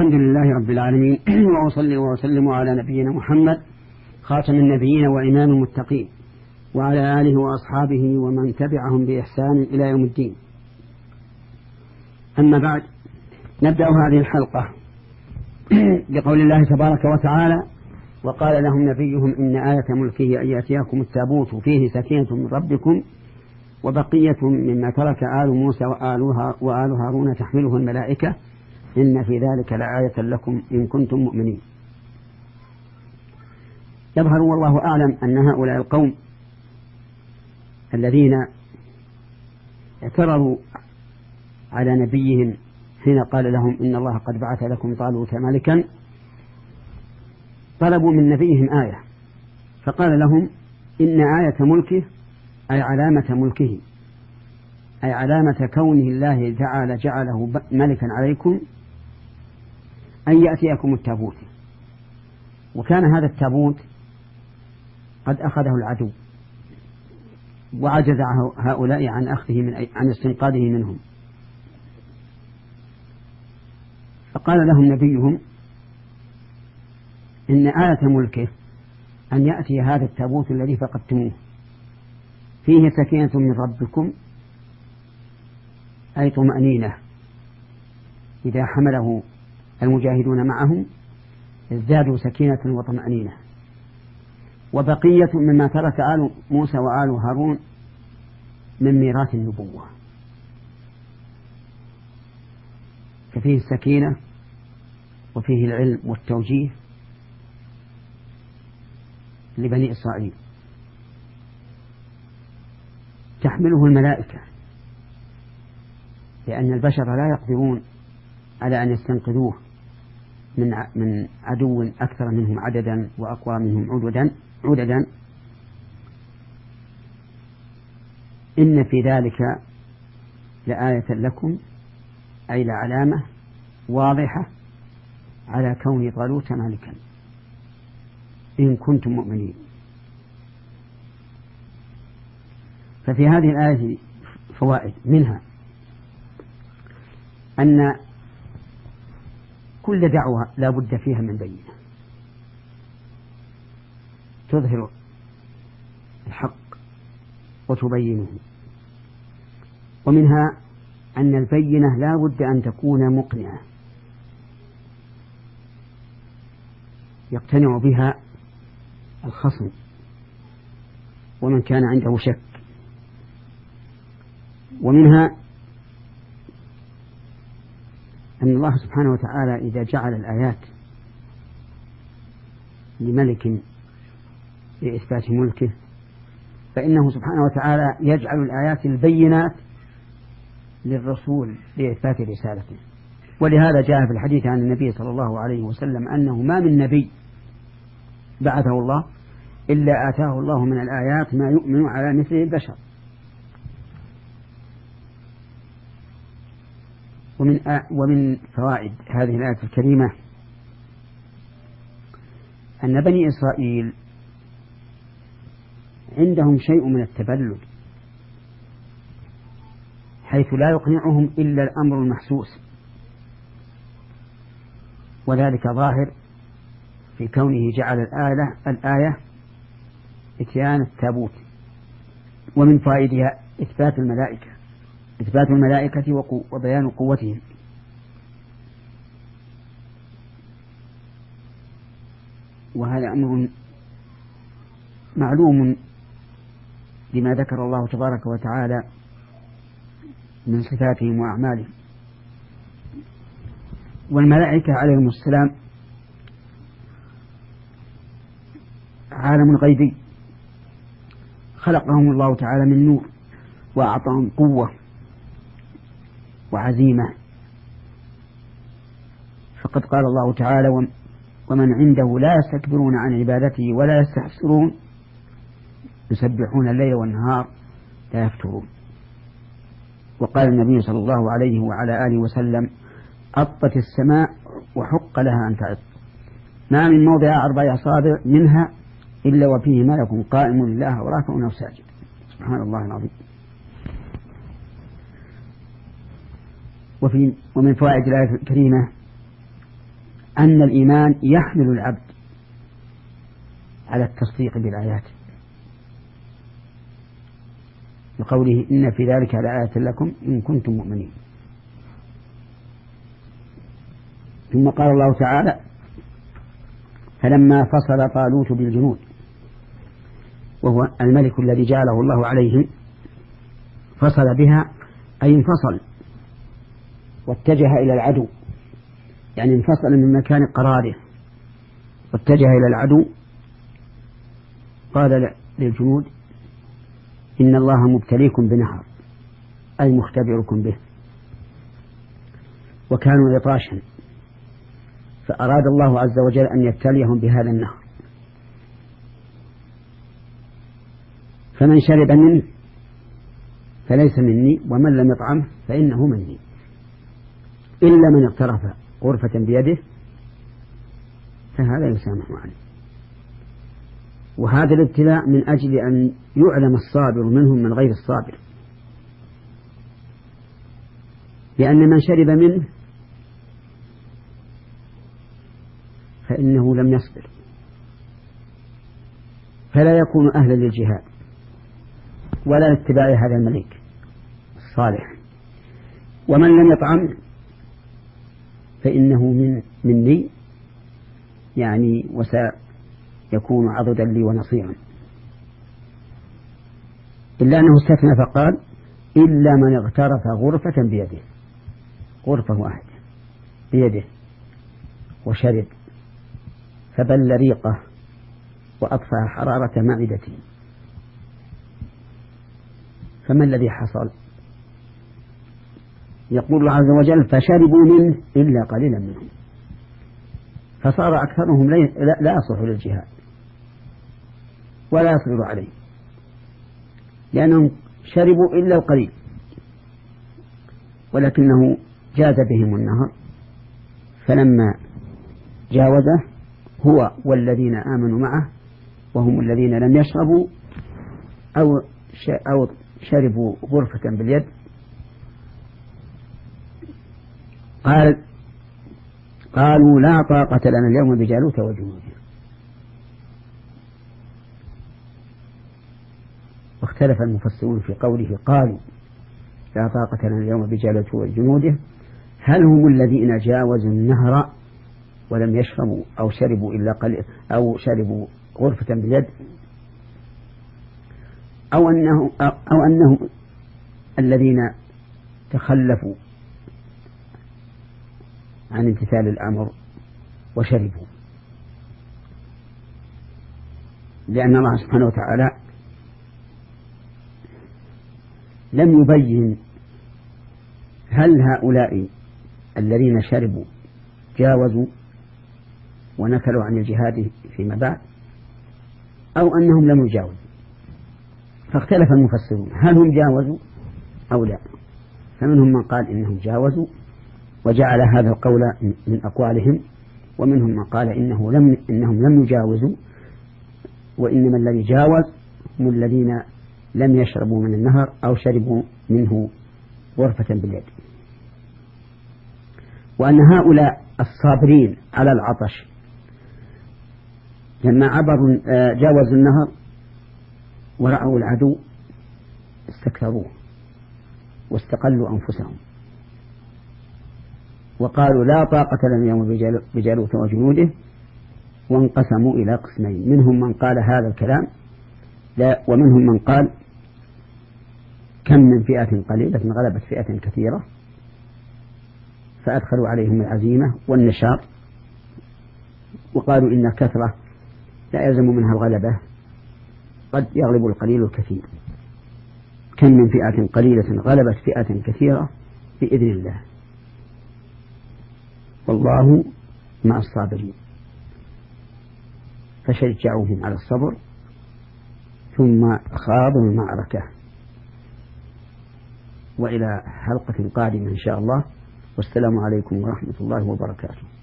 الحمد لله رب العالمين. وأصلي وأسلم على نبينا محمد خاتم النبيين وإمام المتقين وعلى آله وأصحابه ومن تبعهم بإحسان إلى يوم الدين. أما بعد نبدأ هذه الحلقة بقول الله تبارك وتعالى وقال لهم نبيهم إن آية ملكه أن يأتيكم التابوت فيه سكينة من ربكم وبقية مما ترك آل موسى وآل هارون تحمله الملائكة إن في ذلك لآية لكم إن كنتم مؤمنين. يظهر والله أعلم أن هؤلاء القوم الذين اعترضوا على نبيهم حين قال لهم إن الله قد بعث لكم طالوت ملكا طلبوا من نبيهم آية فقال لهم إن آية ملكه أي علامة ملكه أي علامة كونه الله تعالى جعله ملكا عليكم أن يأتيكم التابوت. وكان هذا التابوت قد أخذه العدو وعجز هؤلاء عن أخذه من عن استنقاذه منهم. فقال لهم نبيهم إن آية ملكه أن يأتي هذا التابوت الذي فقدتموه. فيه سكينة من ربكم أي طمأنينة إذا حمله المجاهدون معهم ازدادوا سكينة وطمأنينة. وبقية مما ترك آل موسى وآل هارون من ميراث النبوة. ففيه السكينة وفيه العلم والتوجيه لبني إسرائيل. تحمله الملائكة لأن البشر لا يقدرون على أن يستنقذوه. من من عدو أكثر منهم عددا وأقوى منهم عددا عددا. إن في ذلك لآية لكم أي لعلامة واضحة على كون طالوت مالكا. إن كنتم مؤمنين. ففي هذه الآية فوائد منها أن كل دعوة لا بد فيها من بينة تظهر الحق وتبينه. ومنها أن البينة لا بد أن تكون مقنعة. يقتنع بها الخصم. ومن كان عنده شك. ومنها أن الله سبحانه وتعالى إذا جعل الآيات لملك لإثبات ملكه فإنه سبحانه وتعالى يجعل الآيات البينات للرسول لإثبات رسالته. ولهذا جاء في الحديث عن النبي صلى الله عليه وسلم أنه ما من نبي بعثه الله إلا آتاه الله من الآيات ما يؤمن على مثله البشر. ومن ومن فوائد هذه الآية الكريمة أن بني إسرائيل عندهم شيء من التبلد حيث لا يقنعهم إلا الأمر المحسوس وذلك ظاهر في كونه جعل الآية الآية إتيان التابوت ومن فائدها إثبات الملائكة. إثبات الملائكة وبيان قوتهم. وهذا أمر معلوم لما ذكر الله تبارك وتعالى من صفاتهم وأعمالهم. والملائكة عليهم السلام عالم غيبي خلقهم الله تعالى من نور وأعطاهم قوة. وعزيمة. فقد قال الله تعالى ومن عنده لا يستكبرون عن عبادته ولا يستحسرون يسبحون الليل والنهار لا يفترون. وقال النبي صلى الله عليه وعلى آله وسلم أطت السماء وحق لها أن تعط ما من موضع أربع أصابع منها إلا وفيه ملك قائم لله وراكع أو ساجد سبحان الله العظيم. وفي ومن فوائد الآية الكريمة أن الإيمان يحمل العبد على التصديق بالآيات. بقوله إن في ذلك لآية لكم إن كنتم مؤمنين. ثم قال الله تعالى فلما فصل طالوت بالجنود وهو الملك الذي جعله الله عليهم فصل بها أي انفصل. واتجه إلى العدو. يعني انفصل من مكان قراره. واتجه إلى العدو. قال للجنود إن الله مبتليكم بنهر أي مختبركم به. وكانوا عطاشا فأراد الله عز وجل أن يبتليهم بهذا النهر. فمن شرب منه فليس مني ومن لم يطعمه فإنه مني. إلا من اقترف غرفة بيده فهذا يسامح عنه وهذا الابتلاء من أجل أن يعلم الصابر منهم من غير الصابر. لأن من شرب منه فإنه لم يصبر. فلا يكون أهلا للجهاد ولا لاتباع هذا الملك الصالح. ومن لم يطعم فإنه من مني. يعني وسيكون عضدا لي ونصيرا. إلا أنه استثنى فقال إلا من اغترف غرفة بيده. غرفة واحدة. بيده. وشرب. فبل ريقه وأطفأ حرارة معدته. فما الذي حصل؟ يقول الله عز وجل فشربوا منه إلا قليلا منهم. فصار أكثرهم لا يصلح للجهاد ولا يصبر عليه. لأنهم شربوا إلا القليل. ولكنه جاز بهم النهر فلما جاوزه هو والذين آمنوا معه وهم الذين لم يشربوا أو أو شربوا غرفة باليد قال قالوا لا طاقة لنا اليوم بجالوت وجنوده واختلف المفسرون في قوله قالوا لا طاقة لنا اليوم بجالوت وجنوده. هل هم الذين جاوزوا النهر ولم يشربوا أو شربوا إلا قليل أو شربوا غرفة باليد أو أنه أو أنهم الذين تخلفوا عن امتثال الأمر وشربوا لأن الله سبحانه وتعالى لم يبين هل هؤلاء الذين شربوا جاوزوا ونكلوا عن الجهاد فيما بعد أو أنهم لم يجاوزوا. فاختلف المفسرون هل هم جاوزوا أو لا؟ فمنهم من قال إنهم جاوزوا وجعل هذا القول من أقوالهم ومنهم من قال إنه لم إنهم لم يجاوزوا وإنما الذي جاوز هم الذين لم يشربوا من النهر أو شربوا منه غرفة باليد. وأن هؤلاء الصابرين على العطش لما عبروا آه، جاوزوا النهر ورأوا العدو استكثروه واستقلوا أنفسهم. وقالوا لا طاقة لنا اليوم بجالوت وجنوده وانقسموا إلى قسمين. منهم من قال هذا الكلام لا ومنهم من قال كم من فئة قليلة غلبت فئة كثيرة فأدخلوا عليهم العزيمة والنشاط. وقالوا إن الكثرة لا يلزم منها الغلبة قد يغلب القليل الكثير. كم من فئة قليلة غلبت فئة كثيرة بإذن الله. والله مع الصابرين. فشجعوهم على الصبر ثم خاضوا المعركة. وإلى حلقة قادمة إن شاء الله. والسلام عليكم ورحمة الله وبركاته.